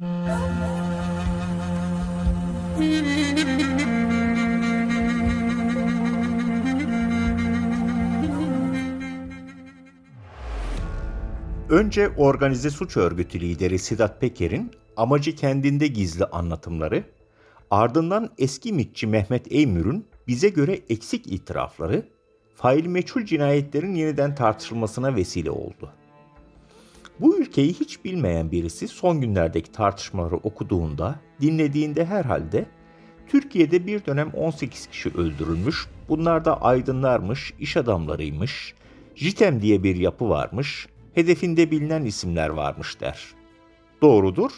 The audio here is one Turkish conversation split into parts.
Önce organize suç örgütü lideri Sedat Peker'in amacı kendinde gizli anlatımları, ardından eski mitçi Mehmet Eymür'ün bize göre eksik itirafları, fail meçhul cinayetlerin yeniden tartışılmasına vesile oldu. Bu ülkeyi hiç bilmeyen birisi son günlerdeki tartışmaları okuduğunda, dinlediğinde herhalde Türkiye'de bir dönem 18 kişi öldürülmüş, bunlar da aydınlarmış, iş adamlarıymış, JITEM diye bir yapı varmış, hedefinde bilinen isimler varmış der. Doğrudur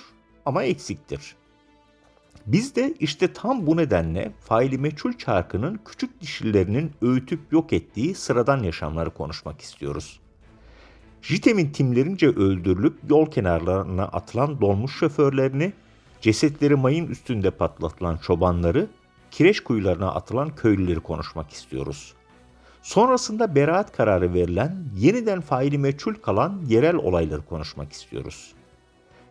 ama eksiktir. Biz de işte tam bu nedenle faili meçhul çarkının küçük dişilerinin öğütüp yok ettiği sıradan yaşamları konuşmak istiyoruz. JITEM'in timlerince öldürülüp yol kenarlarına atılan dolmuş şoförlerini, cesetleri mayın üstünde patlatılan çobanları, kireç kuyularına atılan köylüleri konuşmak istiyoruz. Sonrasında beraat kararı verilen, yeniden faili meçhul kalan yerel olayları konuşmak istiyoruz.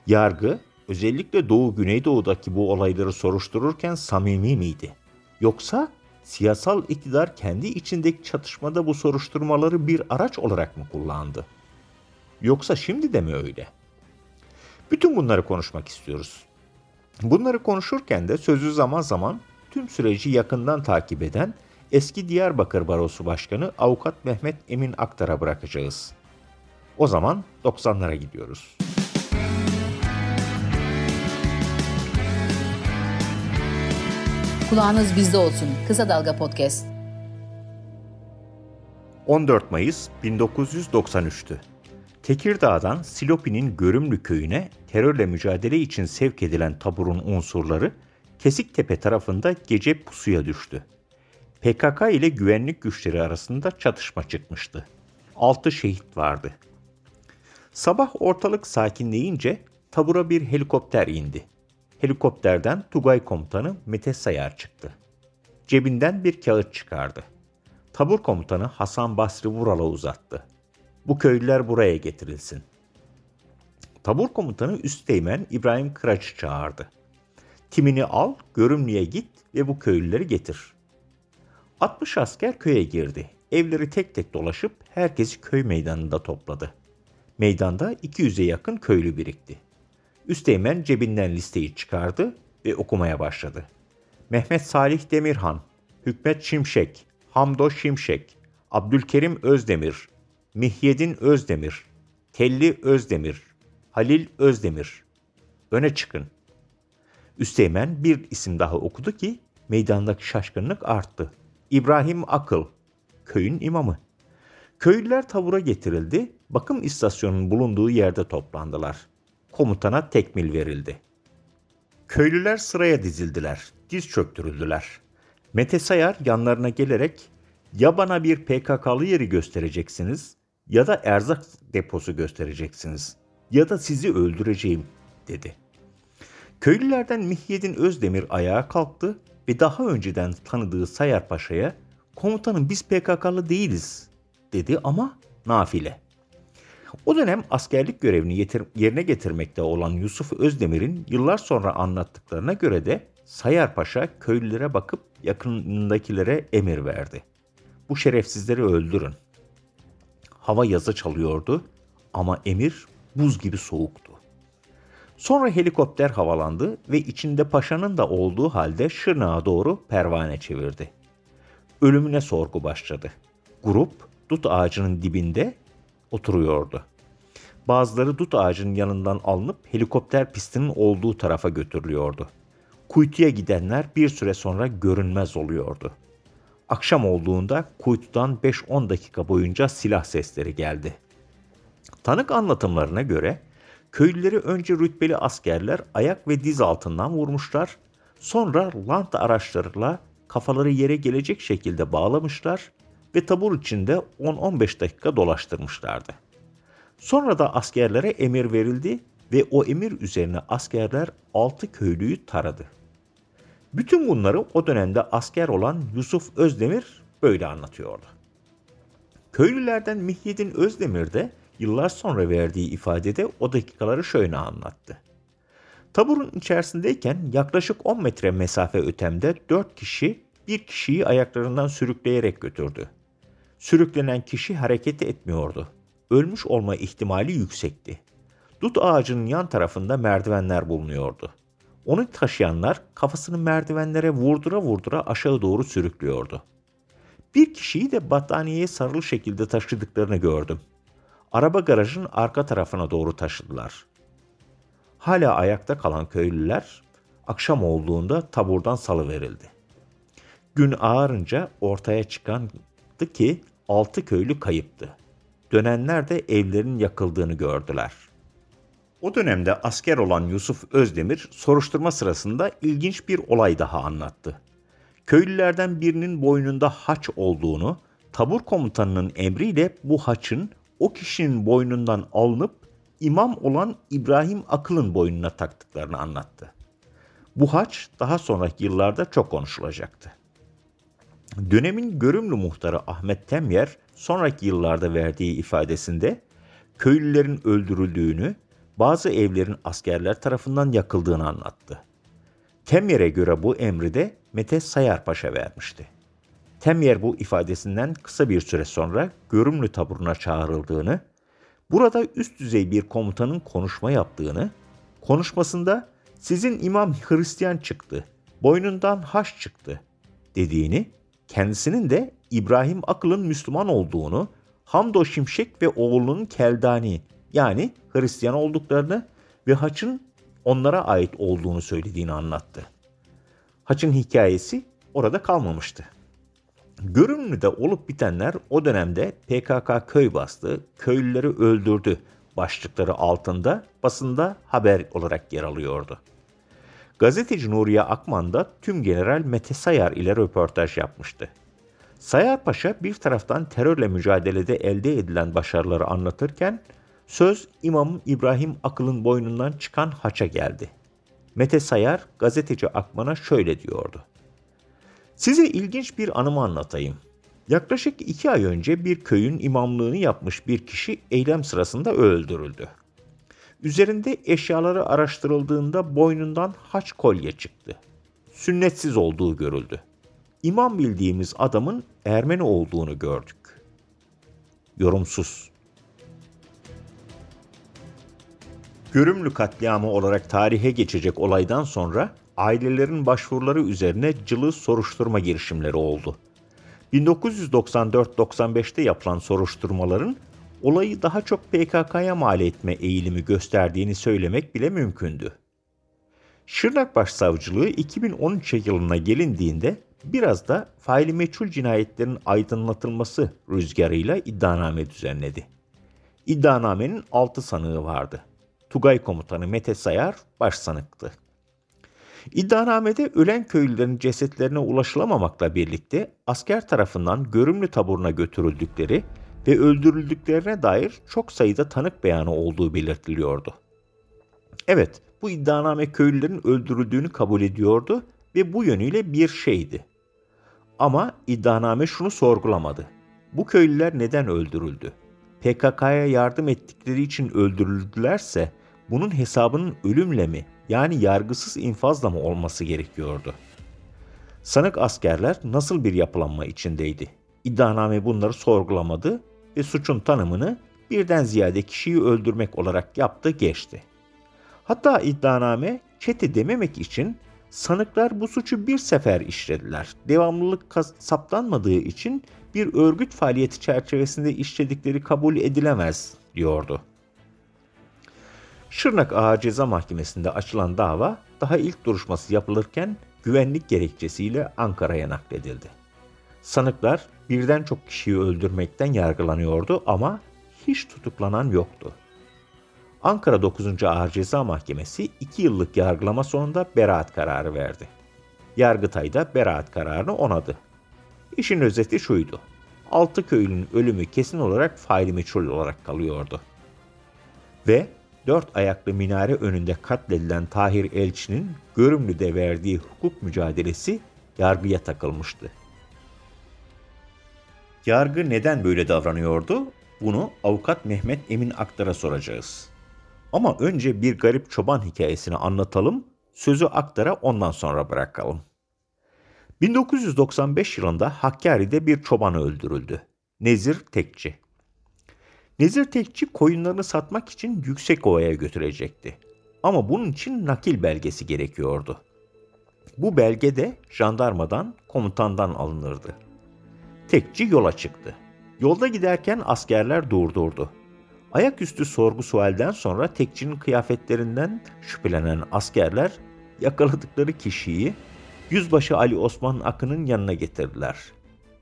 Yargı, özellikle Doğu Güneydoğu'daki bu olayları soruştururken samimi miydi? Yoksa siyasal iktidar kendi içindeki çatışmada bu soruşturmaları bir araç olarak mı kullandı? Yoksa şimdi de mi öyle? Bütün bunları konuşmak istiyoruz. Bunları konuşurken de sözü zaman zaman tüm süreci yakından takip eden eski Diyarbakır Barosu Başkanı Avukat Mehmet Emin Aktar'a bırakacağız. O zaman 90'lara gidiyoruz. Kulağınız bizde olsun. Kısa Dalga Podcast. 14 Mayıs 1993'tü. Tekirdağ'dan Silopi'nin Görümlü köyüne terörle mücadele için sevk edilen taburun unsurları Kesiktepe tarafında gece pusuya düştü. PKK ile güvenlik güçleri arasında çatışma çıkmıştı. 6 şehit vardı. Sabah ortalık sakinleyince tabura bir helikopter indi. Helikopterden Tugay komutanı Mete Sayar çıktı. Cebinden bir kağıt çıkardı. Tabur komutanı Hasan Basri Vural'a uzattı. Bu köylüler buraya getirilsin. Tabur komutanı Üsteğmen İbrahim Kıraç'ı çağırdı. Timini al, görümlüye git ve bu köylüleri getir. 60 asker köye girdi. Evleri tek tek dolaşıp herkesi köy meydanında topladı. Meydanda 200'e yakın köylü birikti. Üsteğmen cebinden listeyi çıkardı ve okumaya başladı. Mehmet Salih Demirhan, Hükmet Şimşek, Hamdo Şimşek, Abdülkerim Özdemir, Mihyedin Özdemir, Telli Özdemir, Halil Özdemir. Öne çıkın. Üsteğmen bir isim daha okudu ki meydandaki şaşkınlık arttı. İbrahim Akıl, köyün imamı. Köylüler tabura getirildi, bakım istasyonunun bulunduğu yerde toplandılar. Komutana tekmil verildi. Köylüler sıraya dizildiler, diz çöktürüldüler. Mete Sayar yanlarına gelerek ya bana bir PKK'lı yeri göstereceksiniz ya da erzak deposu göstereceksiniz ya da sizi öldüreceğim dedi. Köylülerden Mihyedin Özdemir ayağa kalktı ve daha önceden tanıdığı Sayar Paşa'ya komutanım biz PKK'lı değiliz dedi ama nafile. O dönem askerlik görevini yetir, yerine getirmekte olan Yusuf Özdemir'in yıllar sonra anlattıklarına göre de Sayar Paşa köylülere bakıp yakınındakilere emir verdi. Bu şerefsizleri öldürün. Hava yazı çalıyordu ama emir buz gibi soğuktu. Sonra helikopter havalandı ve içinde paşanın da olduğu halde Şırnak'a doğru pervane çevirdi. Ölümüne sorgu başladı. Grup dut ağacının dibinde oturuyordu. Bazıları dut ağacının yanından alınıp helikopter pistinin olduğu tarafa götürülüyordu. Kuytuya gidenler bir süre sonra görünmez oluyordu. Akşam olduğunda kuytudan 5-10 dakika boyunca silah sesleri geldi. Tanık anlatımlarına göre köylüleri önce rütbeli askerler ayak ve diz altından vurmuşlar, sonra lant araçlarıyla kafaları yere gelecek şekilde bağlamışlar ve tabur içinde 10-15 dakika dolaştırmışlardı. Sonra da askerlere emir verildi ve o emir üzerine askerler 6 köylüyü taradı. Bütün bunları o dönemde asker olan Yusuf Özdemir böyle anlatıyordu. Köylülerden Mihyedin Özdemir de yıllar sonra verdiği ifadede o dakikaları şöyle anlattı. Taburun içerisindeyken yaklaşık 10 metre mesafe ötemde 4 kişi bir kişiyi ayaklarından sürükleyerek götürdü. Sürüklenen kişi hareket etmiyordu. Ölmüş olma ihtimali yüksekti. Dut ağacının yan tarafında merdivenler bulunuyordu. Onu taşıyanlar kafasını merdivenlere vurdura vurdura aşağı doğru sürüklüyordu. Bir kişiyi de battaniyeye sarılı şekilde taşıdıklarını gördüm. Araba garajın arka tarafına doğru taşıdılar. Hala ayakta kalan köylüler akşam olduğunda taburdan salıverildi. Gün ağarınca ortaya çıkandı ki altı köylü kayıptı. Dönenler de evlerin yakıldığını gördüler. O dönemde asker olan Yusuf Özdemir soruşturma sırasında ilginç bir olay daha anlattı. Köylülerden birinin boynunda haç olduğunu, tabur komutanının emriyle bu haçın o kişinin boynundan alınıp imam olan İbrahim Akıl'ın boynuna taktıklarını anlattı. Bu haç daha sonraki yıllarda çok konuşulacaktı. Dönemin görümlü muhtarı Ahmet Temyer sonraki yıllarda verdiği ifadesinde köylülerin öldürüldüğünü, bazı evlerin askerler tarafından yakıldığını anlattı. Temyer'e göre bu emri de Mete Sayar Paşa vermişti. Temyer bu ifadesinden kısa bir süre sonra Görümlü taburuna çağrıldığını, burada üst düzey bir komutanın konuşma yaptığını, konuşmasında sizin imam Hristiyan çıktı, boynundan haş çıktı dediğini, kendisinin de İbrahim Akıl'ın Müslüman olduğunu, Hamdo Şimşek ve oğlunun Keldani yani Hristiyan olduklarını ve haçın onlara ait olduğunu söylediğini anlattı. Haçın hikayesi orada kalmamıştı. Görünümlü'de olup bitenler o dönemde PKK köy bastı, köylüleri öldürdü başlıkları altında basında haber olarak yer alıyordu. Gazeteci Nuriye Akman da tüm General Mete Sayar ile röportaj yapmıştı. Sayar Paşa bir taraftan terörle mücadelede elde edilen başarıları anlatırken söz İmam İbrahim Akıl'ın boynundan çıkan haça geldi. Mete Sayar gazeteci Akman'a şöyle diyordu. Size ilginç bir anımı anlatayım. Yaklaşık iki ay önce bir köyün imamlığını yapmış bir kişi eylem sırasında öldürüldü. Üzerinde eşyaları araştırıldığında boynundan haç kolye çıktı. Sünnetsiz olduğu görüldü. İmam bildiğimiz adamın Ermeni olduğunu gördük. Yorumsuz. Görümlü katliamı olarak tarihe geçecek olaydan sonra ailelerin başvuruları üzerine cılız soruşturma girişimleri oldu. 1994-95'te yapılan soruşturmaların olayı daha çok PKK'ya mal etme eğilimi gösterdiğini söylemek bile mümkündü. Şırnak Başsavcılığı 2013 yılına gelindiğinde biraz da faili meçhul cinayetlerin aydınlatılması rüzgarıyla iddianame düzenledi. İddianamenin 6 sanığı vardı. Tugay Komutanı Mete Sayar başsanıktı. İddianamede ölen köylülerin cesetlerine ulaşılamamakla birlikte asker tarafından görümlü taburuna götürüldükleri ve öldürüldüklerine dair çok sayıda tanık beyanı olduğu belirtiliyordu. Evet, bu iddianame köylülerin öldürüldüğünü kabul ediyordu ve bu yönüyle bir şeydi. Ama iddianame şunu sorgulamadı. Bu köylüler neden öldürüldü? PKK'ya yardım ettikleri için öldürüldülerse bunun hesabının ölümle mi yani yargısız infazla mı olması gerekiyordu? Sanık askerler nasıl bir yapılanma içindeydi? İddianame bunları sorgulamadı ve suçun tanımını birden ziyade kişiyi öldürmek olarak yaptı geçti. Hatta iddianame çete dememek için sanıklar bu suçu bir sefer işlediler. Devamlılık saptanmadığı için bir örgüt faaliyeti çerçevesinde işledikleri kabul edilemez diyordu. Şırnak Ağır Ceza Mahkemesi'nde açılan dava daha ilk duruşması yapılırken güvenlik gerekçesiyle Ankara'ya nakledildi. Sanıklar birden çok kişiyi öldürmekten yargılanıyordu ama hiç tutuklanan yoktu. Ankara 9. Ağır Ceza Mahkemesi 2 yıllık yargılama sonunda beraat kararı verdi. Yargıtay da beraat kararını onadı. İşin özeti şuydu. Altı köylünün ölümü kesin olarak faili meçhul olarak kalıyordu. Ve dört ayaklı minare önünde katledilen Tahir Elçi'nin Görümlü'de verdiği hukuk mücadelesi yargıya takılmıştı. Yargı neden böyle davranıyordu? Bunu avukat Mehmet Emin Aktar'a soracağız. Ama önce bir garip çoban hikayesini anlatalım, sözü aktara ondan sonra bırakalım. 1995 yılında Hakkari'de bir çoban öldürüldü. Nezir Tekçi. Nezir Tekçi koyunlarını satmak için yüksek ovaya götürecekti. Ama bunun için nakil belgesi gerekiyordu. Bu belge de jandarmadan, komutandan alınırdı. Tekçi yola çıktı. Yolda giderken askerler durdurdu. Ayaküstü sorgu sualden sonra tekçinin kıyafetlerinden şüphelenen askerler yakaladıkları kişiyi Yüzbaşı Ali Osman Akın'ın yanına getirdiler.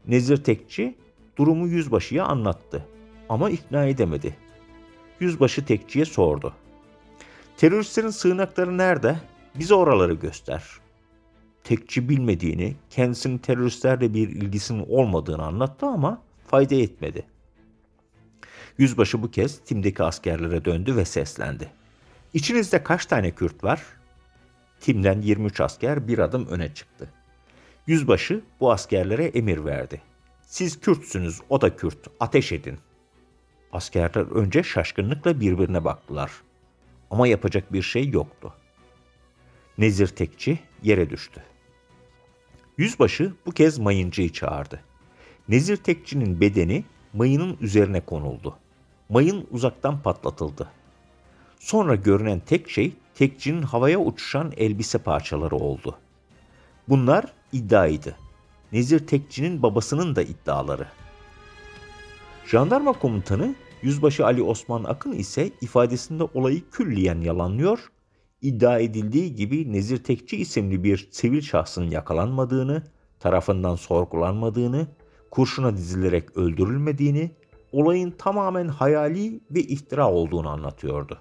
Nezir Tekçi durumu yüzbaşıya anlattı ama ikna edemedi. Yüzbaşı Tekçi'ye sordu. Teröristlerin sığınakları nerede? Bize oraları göster. Tekçi bilmediğini, kendisinin teröristlerle bir ilgisinin olmadığını anlattı ama fayda etmedi. Yüzbaşı bu kez timdeki askerlere döndü ve seslendi. İçinizde kaç tane Kürt var? Timden 23 asker bir adım öne çıktı. Yüzbaşı bu askerlere emir verdi. Siz Kürtsünüz, o da Kürt, ateş edin. Askerler önce şaşkınlıkla birbirine baktılar. Ama yapacak bir şey yoktu. Nezir Tekçi yere düştü. Yüzbaşı bu kez mayıncıyı çağırdı. Nezir Tekçi'nin bedeni mayının üzerine konuldu. Mayın uzaktan patlatıldı. Sonra görünen tek şey tekçinin havaya uçuşan elbise parçaları oldu. Bunlar iddiaydı. Nezir Tekçi'nin babasının da iddiaları. Jandarma komutanı Yüzbaşı Ali Osman Akın ise ifadesinde olayı külliyen yalanlıyor, iddia edildiği gibi Nezir Tekçi isimli bir sivil şahsın yakalanmadığını, tarafından sorgulanmadığını, kurşuna dizilerek öldürülmediğini, olayın tamamen hayali ve iftira olduğunu anlatıyordu.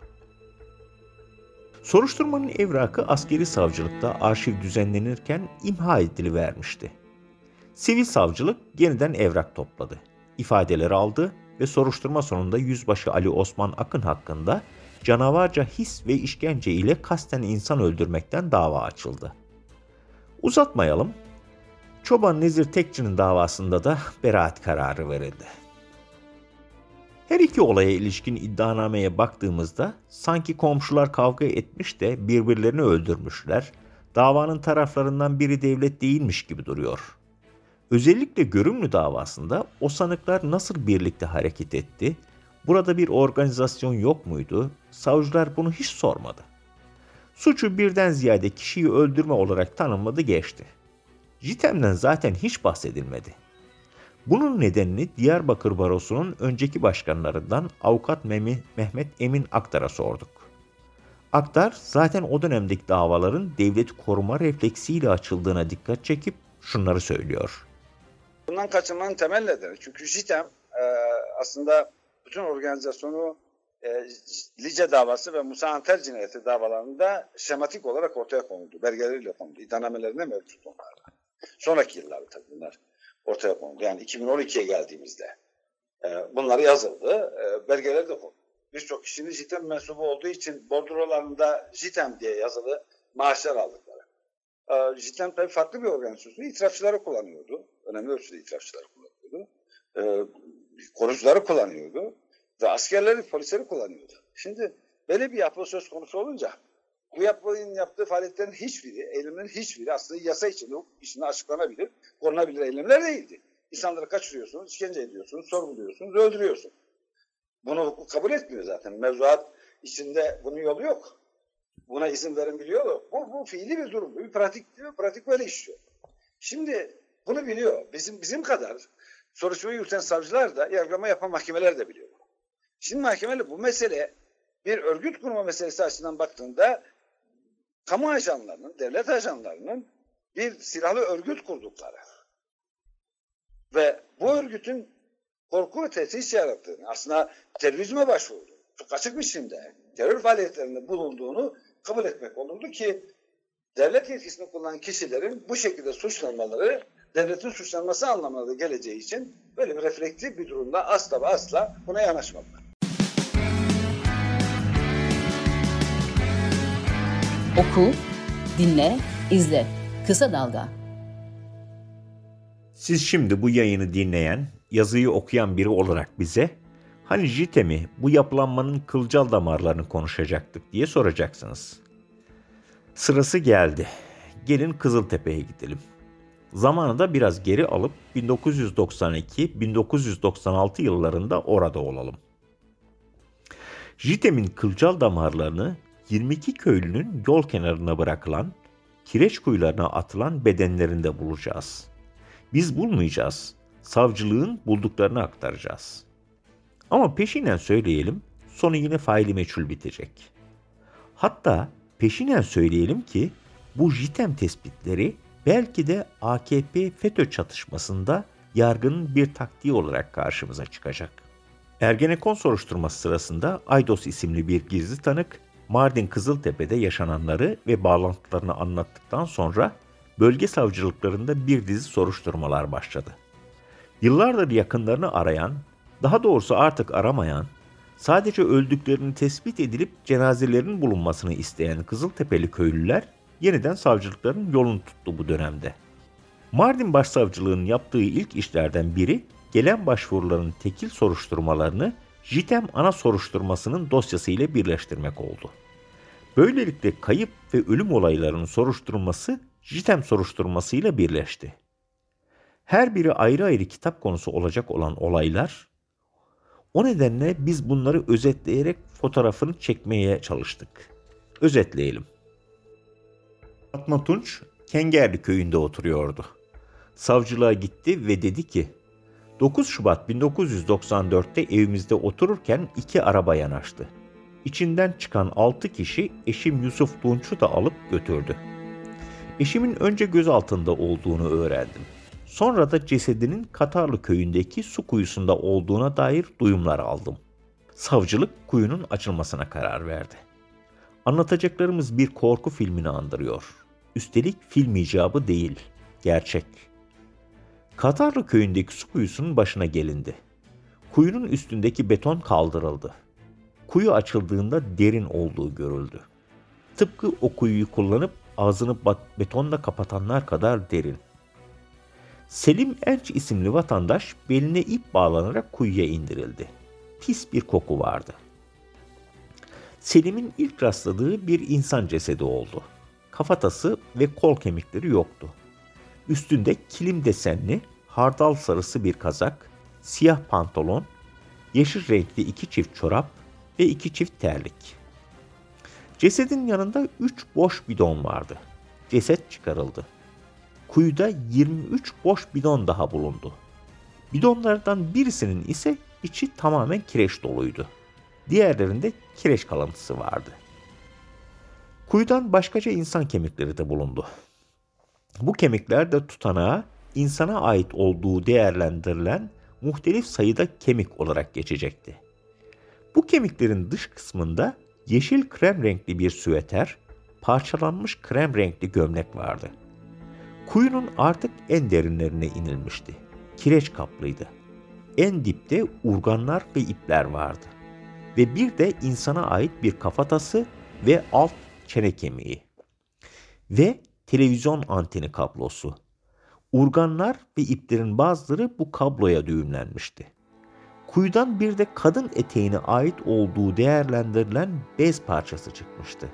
Soruşturmanın evrakı askeri savcılıkta arşiv düzenlenirken imha edilivermişti. Sivil savcılık yeniden evrak topladı. İfadeleri aldı ve soruşturma sonunda Yüzbaşı Ali Osman Akın hakkında canavarca his ve işkence ile kasten insan öldürmekten dava açıldı. Uzatmayalım. Çoban Nezir Tekçi'nin davasında da beraat kararı verildi. Her iki olaya ilişkin iddianameye baktığımızda sanki komşular kavga etmiş de birbirlerini öldürmüşler, davanın taraflarından biri devlet değilmiş gibi duruyor. Özellikle Görümlü davasında o sanıklar nasıl birlikte hareket etti, burada bir organizasyon yok muydu, savcılar bunu hiç sormadı. Suçu birden ziyade kişiyi öldürme olarak tanımladı geçti. Jitem'den zaten hiç bahsedilmedi.'' Bunun nedenini Diyarbakır Barosu'nun önceki başkanlarından avukat Mehmet Emin Aktar'a sorduk. Aktar zaten o dönemdeki davaların devlet koruma refleksiyle açıldığına dikkat çekip şunları söylüyor. Bundan kaçınmanın temel nedeni çünkü JITEM e, aslında bütün organizasyonu e, Lice davası ve Musa Anter cinayeti davalarında şematik olarak ortaya konuldu. Belgeleriyle konuldu. İddianamelerinde mevcut onlarda. Sonraki yıllarda tabii bunlar ortaya kondu. Yani 2012'ye geldiğimizde e, bunlar yazıldı. E, belgeler de kondu. Birçok kişinin JITEM mensubu olduğu için bordrolarında JITEM diye yazılı maaşlar aldıkları. E, JITEM tabii farklı bir organizasyon. İtirafçıları kullanıyordu. Önemli ölçüde itirafçıları kullanıyordu. E, korucuları kullanıyordu. Ve askerleri, polisleri kullanıyordu. Şimdi böyle bir yapı söz konusu olunca bu yapının yaptığı faaliyetlerin hiçbiri, eylemlerin hiçbiri aslında yasa içinde, hukuk içinde açıklanabilir, korunabilir eylemler değildi. İnsanları kaçırıyorsunuz, işkence ediyorsunuz, sorguluyorsunuz, öldürüyorsunuz. Bunu hukuk kabul etmiyor zaten. Mevzuat içinde bunun yolu yok. Buna izin veren bir yolu Bu, bu fiili bir durum. Bir pratik diyor. Pratik böyle işliyor. Şimdi bunu biliyor. Bizim bizim kadar soruşturma yürüten savcılar da yargılama yapan mahkemeler de biliyor. Şimdi mahkemeler bu mesele bir örgüt kurma meselesi açısından baktığında kamu ajanlarının, devlet ajanlarının bir silahlı örgüt kurdukları ve bu örgütün korku ve tehdit yarattığını, aslında terörizme başvurdu, çok açık biçimde terör faaliyetlerinde bulunduğunu kabul etmek olurdu ki devlet yetkisini kullanan kişilerin bu şekilde suçlanmaları devletin suçlanması anlamına da geleceği için böyle bir reflektif bir durumda asla ve asla buna yanaşmadılar. Oku, dinle, izle. Kısa Dalga. Siz şimdi bu yayını dinleyen, yazıyı okuyan biri olarak bize Hani JITEM'i bu yapılanmanın kılcal damarlarını konuşacaktık diye soracaksınız. Sırası geldi. Gelin Kızıltepe'ye gidelim. Zamanı da biraz geri alıp 1992-1996 yıllarında orada olalım. JITEM'in kılcal damarlarını 22 köylünün yol kenarına bırakılan, kireç kuyularına atılan bedenlerinde bulacağız. Biz bulmayacağız. Savcılığın bulduklarını aktaracağız. Ama peşinen söyleyelim, sonu yine faili meçhul bitecek. Hatta peşinen söyleyelim ki bu JITEM tespitleri belki de AKP FETÖ çatışmasında yargının bir taktiği olarak karşımıza çıkacak. Ergenekon soruşturması sırasında Aydos isimli bir gizli tanık Mardin Kızıltepe'de yaşananları ve bağlantılarını anlattıktan sonra bölge savcılıklarında bir dizi soruşturmalar başladı. Yıllardır yakınlarını arayan, daha doğrusu artık aramayan, sadece öldüklerini tespit edilip cenazelerinin bulunmasını isteyen Kızıltepeli köylüler yeniden savcılıkların yolunu tuttu bu dönemde. Mardin Başsavcılığı'nın yaptığı ilk işlerden biri gelen başvuruların tekil soruşturmalarını JITEM ana soruşturmasının dosyası ile birleştirmek oldu. Böylelikle kayıp ve ölüm olaylarının soruşturulması JITEM soruşturmasıyla birleşti. Her biri ayrı ayrı kitap konusu olacak olan olaylar, o nedenle biz bunları özetleyerek fotoğrafını çekmeye çalıştık. Özetleyelim. Fatma Tunç, Kengerli köyünde oturuyordu. Savcılığa gitti ve dedi ki, 9 Şubat 1994'te evimizde otururken iki araba yanaştı. İçinden çıkan 6 kişi eşim Yusuf Tunç'u da alıp götürdü. Eşimin önce gözaltında olduğunu öğrendim. Sonra da cesedinin Katarlı köyündeki su kuyusunda olduğuna dair duyumlar aldım. Savcılık kuyunun açılmasına karar verdi. Anlatacaklarımız bir korku filmini andırıyor. Üstelik film icabı değil, gerçek. Katarlı köyündeki su kuyusunun başına gelindi. Kuyunun üstündeki beton kaldırıldı. Kuyu açıldığında derin olduğu görüldü. Tıpkı o kuyuyu kullanıp ağzını betonla kapatanlar kadar derin. Selim Enç isimli vatandaş beline ip bağlanarak kuyuya indirildi. Pis bir koku vardı. Selim'in ilk rastladığı bir insan cesedi oldu. Kafatası ve kol kemikleri yoktu. Üstünde kilim desenli, hardal sarısı bir kazak, siyah pantolon, yeşil renkli iki çift çorap ve iki çift terlik. Cesedin yanında üç boş bidon vardı. Ceset çıkarıldı. Kuyuda 23 boş bidon daha bulundu. Bidonlardan birisinin ise içi tamamen kireç doluydu. Diğerlerinde kireç kalıntısı vardı. Kuyudan başkaca insan kemikleri de bulundu. Bu kemikler de tutanağa insana ait olduğu değerlendirilen muhtelif sayıda kemik olarak geçecekti. Bu kemiklerin dış kısmında yeşil krem renkli bir süveter, parçalanmış krem renkli gömlek vardı. Kuyunun artık en derinlerine inilmişti. Kireç kaplıydı. En dipte urganlar ve ipler vardı. Ve bir de insana ait bir kafatası ve alt çene kemiği. Ve televizyon anteni kablosu. Urganlar ve iplerin bazıları bu kabloya düğümlenmişti. Kuyudan bir de kadın eteğine ait olduğu değerlendirilen bez parçası çıkmıştı.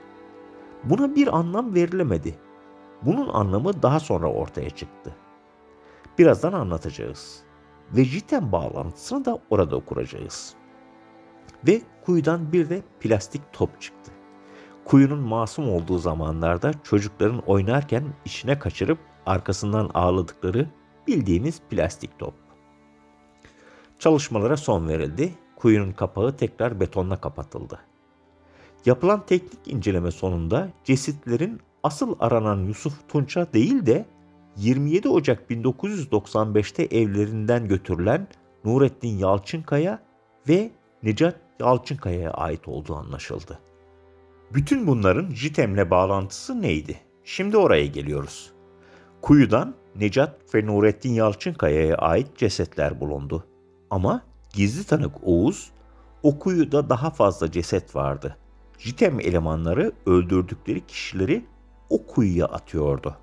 Buna bir anlam verilemedi. Bunun anlamı daha sonra ortaya çıktı. Birazdan anlatacağız. Ve JITEM bağlantısını da orada kuracağız. Ve kuyudan bir de plastik top çıktı. Kuyunun masum olduğu zamanlarda çocukların oynarken işine kaçırıp arkasından ağladıkları bildiğimiz plastik top. Çalışmalara son verildi. Kuyunun kapağı tekrar betonla kapatıldı. Yapılan teknik inceleme sonunda cesetlerin asıl aranan Yusuf Tunç'a değil de 27 Ocak 1995'te evlerinden götürülen Nurettin Yalçınkaya ve Necat Yalçınkaya'ya ait olduğu anlaşıldı. Bütün bunların JITEM'le bağlantısı neydi? Şimdi oraya geliyoruz. Kuyudan Necat ve Nurettin Yalçınkaya'ya ait cesetler bulundu. Ama gizli tanık Oğuz, o kuyuda daha fazla ceset vardı. JITEM elemanları öldürdükleri kişileri o kuyuya atıyordu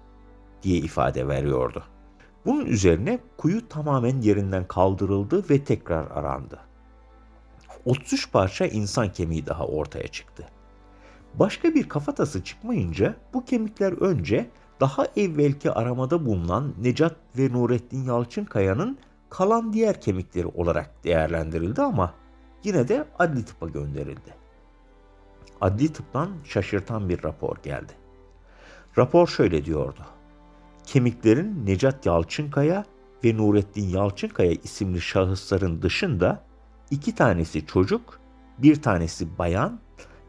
diye ifade veriyordu. Bunun üzerine kuyu tamamen yerinden kaldırıldı ve tekrar arandı. 33 parça insan kemiği daha ortaya çıktı. Başka bir kafatası çıkmayınca bu kemikler önce daha evvelki aramada bulunan Necat ve Nurettin Yalçınkaya'nın kalan diğer kemikleri olarak değerlendirildi ama yine de adli tıpa gönderildi. Adli tıptan şaşırtan bir rapor geldi. Rapor şöyle diyordu. Kemiklerin Necat Yalçınkaya ve Nurettin Yalçınkaya isimli şahısların dışında iki tanesi çocuk, bir tanesi bayan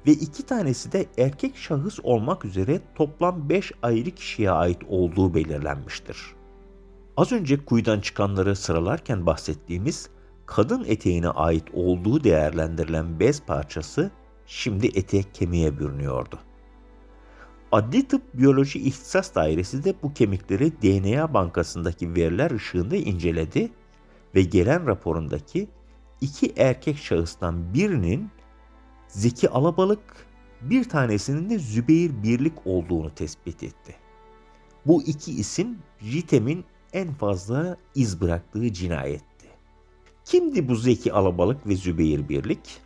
ve iki tanesi de erkek şahıs olmak üzere toplam 5 ayrı kişiye ait olduğu belirlenmiştir. Az önce kuyudan çıkanları sıralarken bahsettiğimiz kadın eteğine ait olduğu değerlendirilen bez parçası şimdi etek kemiğe bürünüyordu. Adli Tıp Biyoloji İhtisas Dairesi de bu kemikleri DNA bankasındaki veriler ışığında inceledi ve gelen raporundaki iki erkek şahıstan birinin Zeki Alabalık, bir tanesinin de Zübeyir Birlik olduğunu tespit etti. Bu iki isim Jitem'in en fazla iz bıraktığı cinayetti. Kimdi bu Zeki Alabalık ve Zübeyir Birlik?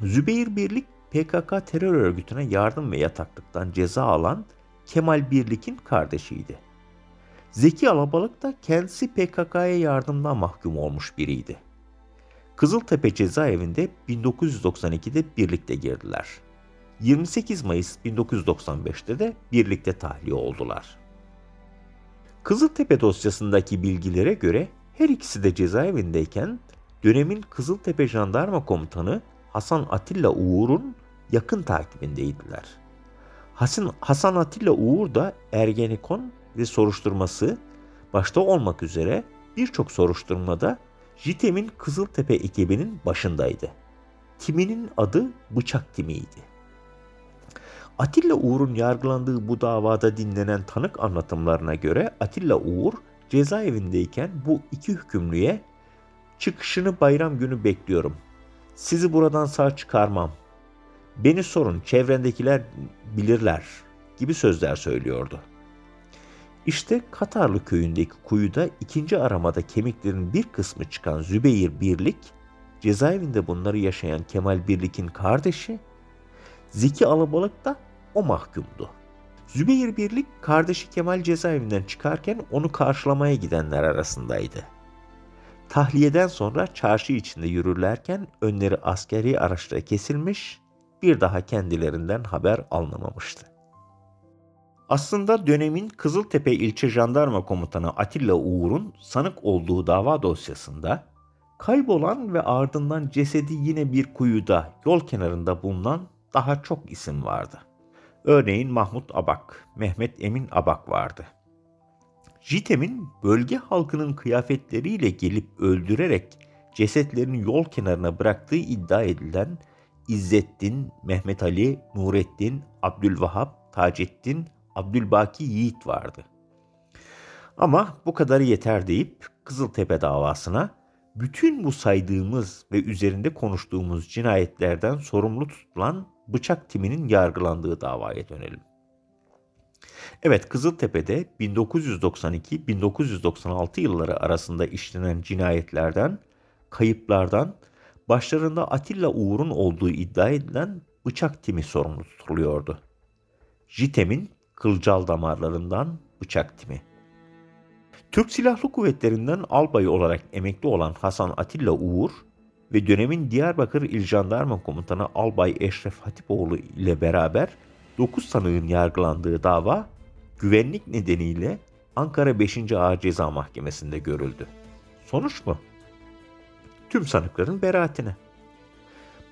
Zübeyir Birlik PKK terör örgütüne yardım ve yataklıktan ceza alan Kemal Birlik'in kardeşiydi. Zeki Alabalık da kendisi PKK'ya yardımdan mahkum olmuş biriydi. Kızıltepe cezaevinde 1992'de birlikte girdiler. 28 Mayıs 1995'te de birlikte tahliye oldular. Kızıltepe dosyasındaki bilgilere göre her ikisi de cezaevindeyken dönemin Kızıltepe Jandarma Komutanı Hasan Atilla Uğur'un yakın takibindeydiler. Hasan, Hasan Atilla Uğur da Ergenekon ve soruşturması başta olmak üzere birçok soruşturmada JITEM'in Kızıltepe ekibinin başındaydı. Timinin adı Bıçak Timi'ydi. Atilla Uğur'un yargılandığı bu davada dinlenen tanık anlatımlarına göre Atilla Uğur cezaevindeyken bu iki hükümlüye çıkışını bayram günü bekliyorum. Sizi buradan sağ çıkarmam. Beni sorun çevrendekiler bilirler gibi sözler söylüyordu. İşte Katarlı köyündeki kuyuda ikinci aramada kemiklerin bir kısmı çıkan Zübeyir Birlik, cezaevinde bunları yaşayan Kemal Birlik'in kardeşi, Zeki Alabalık da o mahkumdu. Zübeyir Birlik kardeşi Kemal cezaevinden çıkarken onu karşılamaya gidenler arasındaydı. Tahliyeden sonra çarşı içinde yürürlerken önleri askeri araçla kesilmiş, bir daha kendilerinden haber alınamamıştı. Aslında dönemin Kızıltepe İlçe Jandarma Komutanı Atilla Uğur'un sanık olduğu dava dosyasında kaybolan ve ardından cesedi yine bir kuyuda yol kenarında bulunan daha çok isim vardı. Örneğin Mahmut Abak, Mehmet Emin Abak vardı. Jitem'in bölge halkının kıyafetleriyle gelip öldürerek cesetlerini yol kenarına bıraktığı iddia edilen İzzettin, Mehmet Ali, Nurettin, Abdülvahap, Taceddin, Abdülbaki Yiğit vardı. Ama bu kadarı yeter deyip Kızıltepe davasına bütün bu saydığımız ve üzerinde konuştuğumuz cinayetlerden sorumlu tutulan bıçak timinin yargılandığı davaya dönelim. Evet Kızıltepe'de 1992-1996 yılları arasında işlenen cinayetlerden, kayıplardan başlarında Atilla Uğur'un olduğu iddia edilen bıçak timi sorumlu tutuluyordu. JITEM'in kılcal damarlarından bıçak timi. Türk Silahlı Kuvvetleri'nden albay olarak emekli olan Hasan Atilla Uğur ve dönemin Diyarbakır İl Jandarma Komutanı Albay Eşref Hatipoğlu ile beraber 9 sanığın yargılandığı dava güvenlik nedeniyle Ankara 5. Ağır Ceza Mahkemesi'nde görüldü. Sonuç mu? Tüm sanıkların beraatine.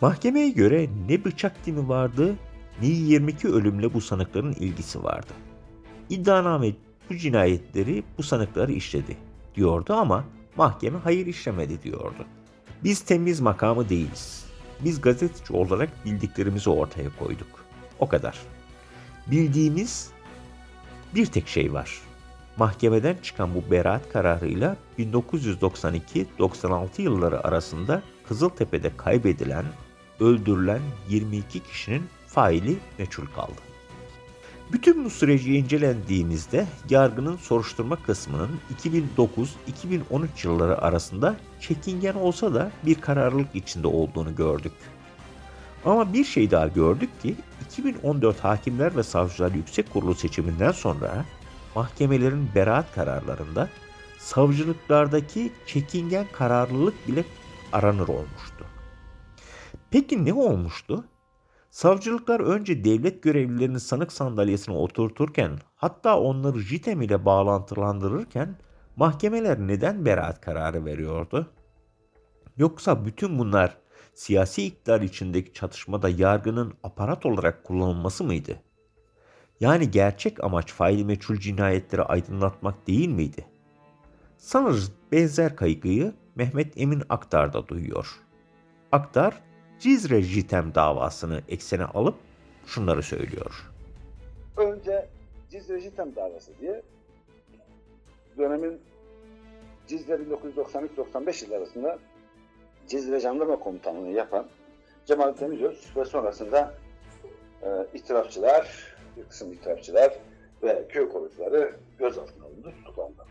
Mahkemeye göre ne bıçak timi vardı ne 22 ölümle bu sanıkların ilgisi vardı. İddianame bu cinayetleri bu sanıklar işledi diyordu ama mahkeme hayır işlemedi diyordu. Biz temiz makamı değiliz. Biz gazeteci olarak bildiklerimizi ortaya koyduk. O kadar. Bildiğimiz bir tek şey var. Mahkemeden çıkan bu beraat kararıyla 1992-96 yılları arasında Kızıltepe'de kaybedilen, öldürülen 22 kişinin faili meçhul kaldı. Bütün bu süreci incelendiğimizde yargının soruşturma kısmının 2009-2013 yılları arasında çekingen olsa da bir kararlılık içinde olduğunu gördük. Ama bir şey daha gördük ki 2014 Hakimler ve Savcılar Yüksek Kurulu seçiminden sonra mahkemelerin beraat kararlarında savcılıklardaki çekingen kararlılık bile aranır olmuştu. Peki ne olmuştu? Savcılıklar önce devlet görevlilerini sanık sandalyesine oturturken hatta onları JITEM ile bağlantılandırırken mahkemeler neden beraat kararı veriyordu? Yoksa bütün bunlar siyasi iktidar içindeki çatışmada yargının aparat olarak kullanılması mıydı? Yani gerçek amaç faili meçhul cinayetleri aydınlatmak değil miydi? Sanırız benzer kaygıyı Mehmet Emin Aktar da duyuyor. Aktar, Cizre Jitem davasını eksene alıp şunları söylüyor. Önce Cizre Jitem davası diye dönemin Cizre 1993-95 yıl arasında Cizre Jandarma Komutanlığı'nı yapan Cemal Demiröz ve sonrasında e, itirafçılar, bir kısım itirafçılar ve köy korucuları gözaltına alındı, tutuklandı.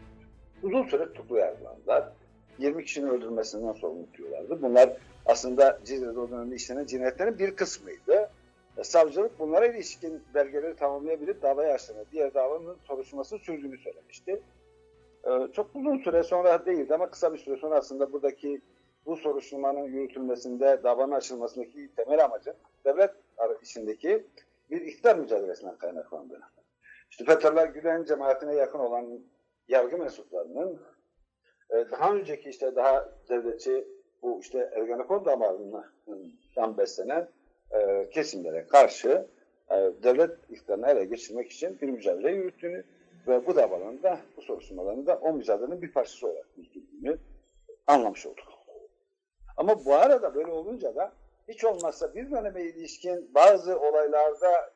Uzun süre tutuklu yargılandılar. 20 kişinin öldürmesinden sorumlu tutuyorlardı. Bunlar aslında Cizre'de o dönemde işlenen cinayetlerin bir kısmıydı. E, savcılık bunlara ilişkin belgeleri tamamlayabilip davayı açtığını, diğer davanın soruşturmasını sürdüğünü söylemişti. E, çok uzun süre sonra değildi ama kısa bir süre sonra aslında buradaki bu soruşturmanın yürütülmesinde, davanın açılmasındaki temel amacı devlet içindeki bir iktidar mücadelesinden kaynaklandı. İşte Fethullah Gülen cemaatine yakın olan yargı mensuplarının e, daha önceki işte daha devletçi bu işte Ergenekon damarından beslenen e, kesimlere karşı e, devlet iktidarını ele geçirmek için bir mücadele yürüttüğünü ve bu davalarında, bu soruşturmalarında o mücadelenin bir parçası olarak yürüttüğünü anlamış olduk. Ama bu arada böyle olunca da hiç olmazsa bir döneme ilişkin bazı olaylarda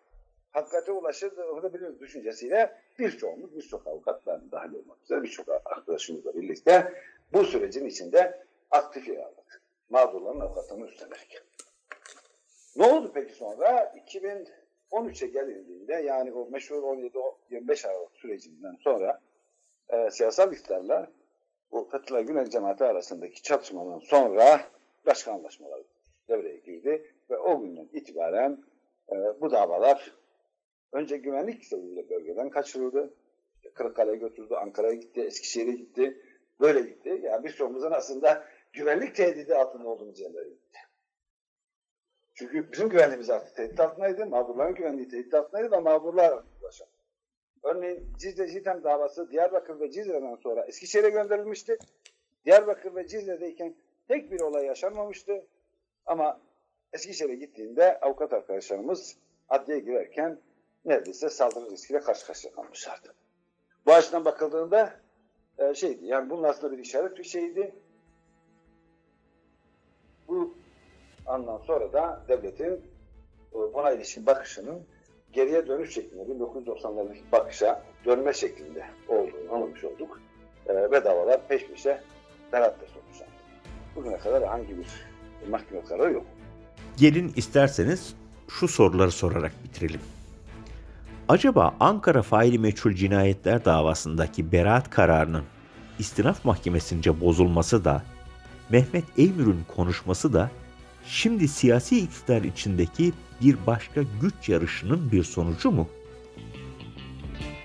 hakikate ulaşabilir düşüncesiyle birçoğumuz, birçok avukatlar dahil olmak üzere birçok arkadaşımızla birlikte bu sürecin içinde aktif yer aldık. Mağdurların avukatını üstlenerek. Ne oldu peki sonra? 2013'e gelindiğinde yani o meşhur 17-25 Aralık sürecinden sonra e, siyasal iktidarla bu Fethullah Gülen cemaati arasındaki çatışmadan sonra başka anlaşmalar devreye girdi ve o günden itibaren e, bu davalar önce güvenlik sebebiyle bölgeden kaçırıldı. İşte Kırıkkale'ye götürdü, Ankara'ya gitti, Eskişehir'e gitti. Böyle gitti. Yani birçoğumuzun aslında güvenlik tehdidi altında olduğumuz yerlere gitti. Çünkü bizim güvenliğimiz artık tehdit altındaydı, mağdurların güvenliği tehdit altındaydı ve mağdurlar ulaşamadı. Örneğin Cizre Citem davası Diyarbakır ve Cizre'den sonra Eskişehir'e gönderilmişti. Diyarbakır ve Cizre'deyken tek bir olay yaşanmamıştı. Ama Eskişehir'e gittiğinde avukat arkadaşlarımız adliye girerken neredeyse saldırı riskiyle karşı karşıya kalmışlardı. Bu açıdan bakıldığında e, şeydi yani bunun aslında bir işaret bir şeydi. Bu andan sonra da devletin e, buna ilişkin bakışının geriye dönüş şeklinde 1990'lardaki bakışa dönme şeklinde olduğunu anlamış olduk. E, ve davalar peş peşe beraatla sonuçlandı. Bugüne kadar hangi bir mahkeme kararı yok. Gelin isterseniz şu soruları sorarak bitirelim. Acaba Ankara faili meçhul cinayetler davasındaki beraat kararının istinaf mahkemesince bozulması da Mehmet Eymür'ün konuşması da şimdi siyasi iktidar içindeki bir başka güç yarışının bir sonucu mu?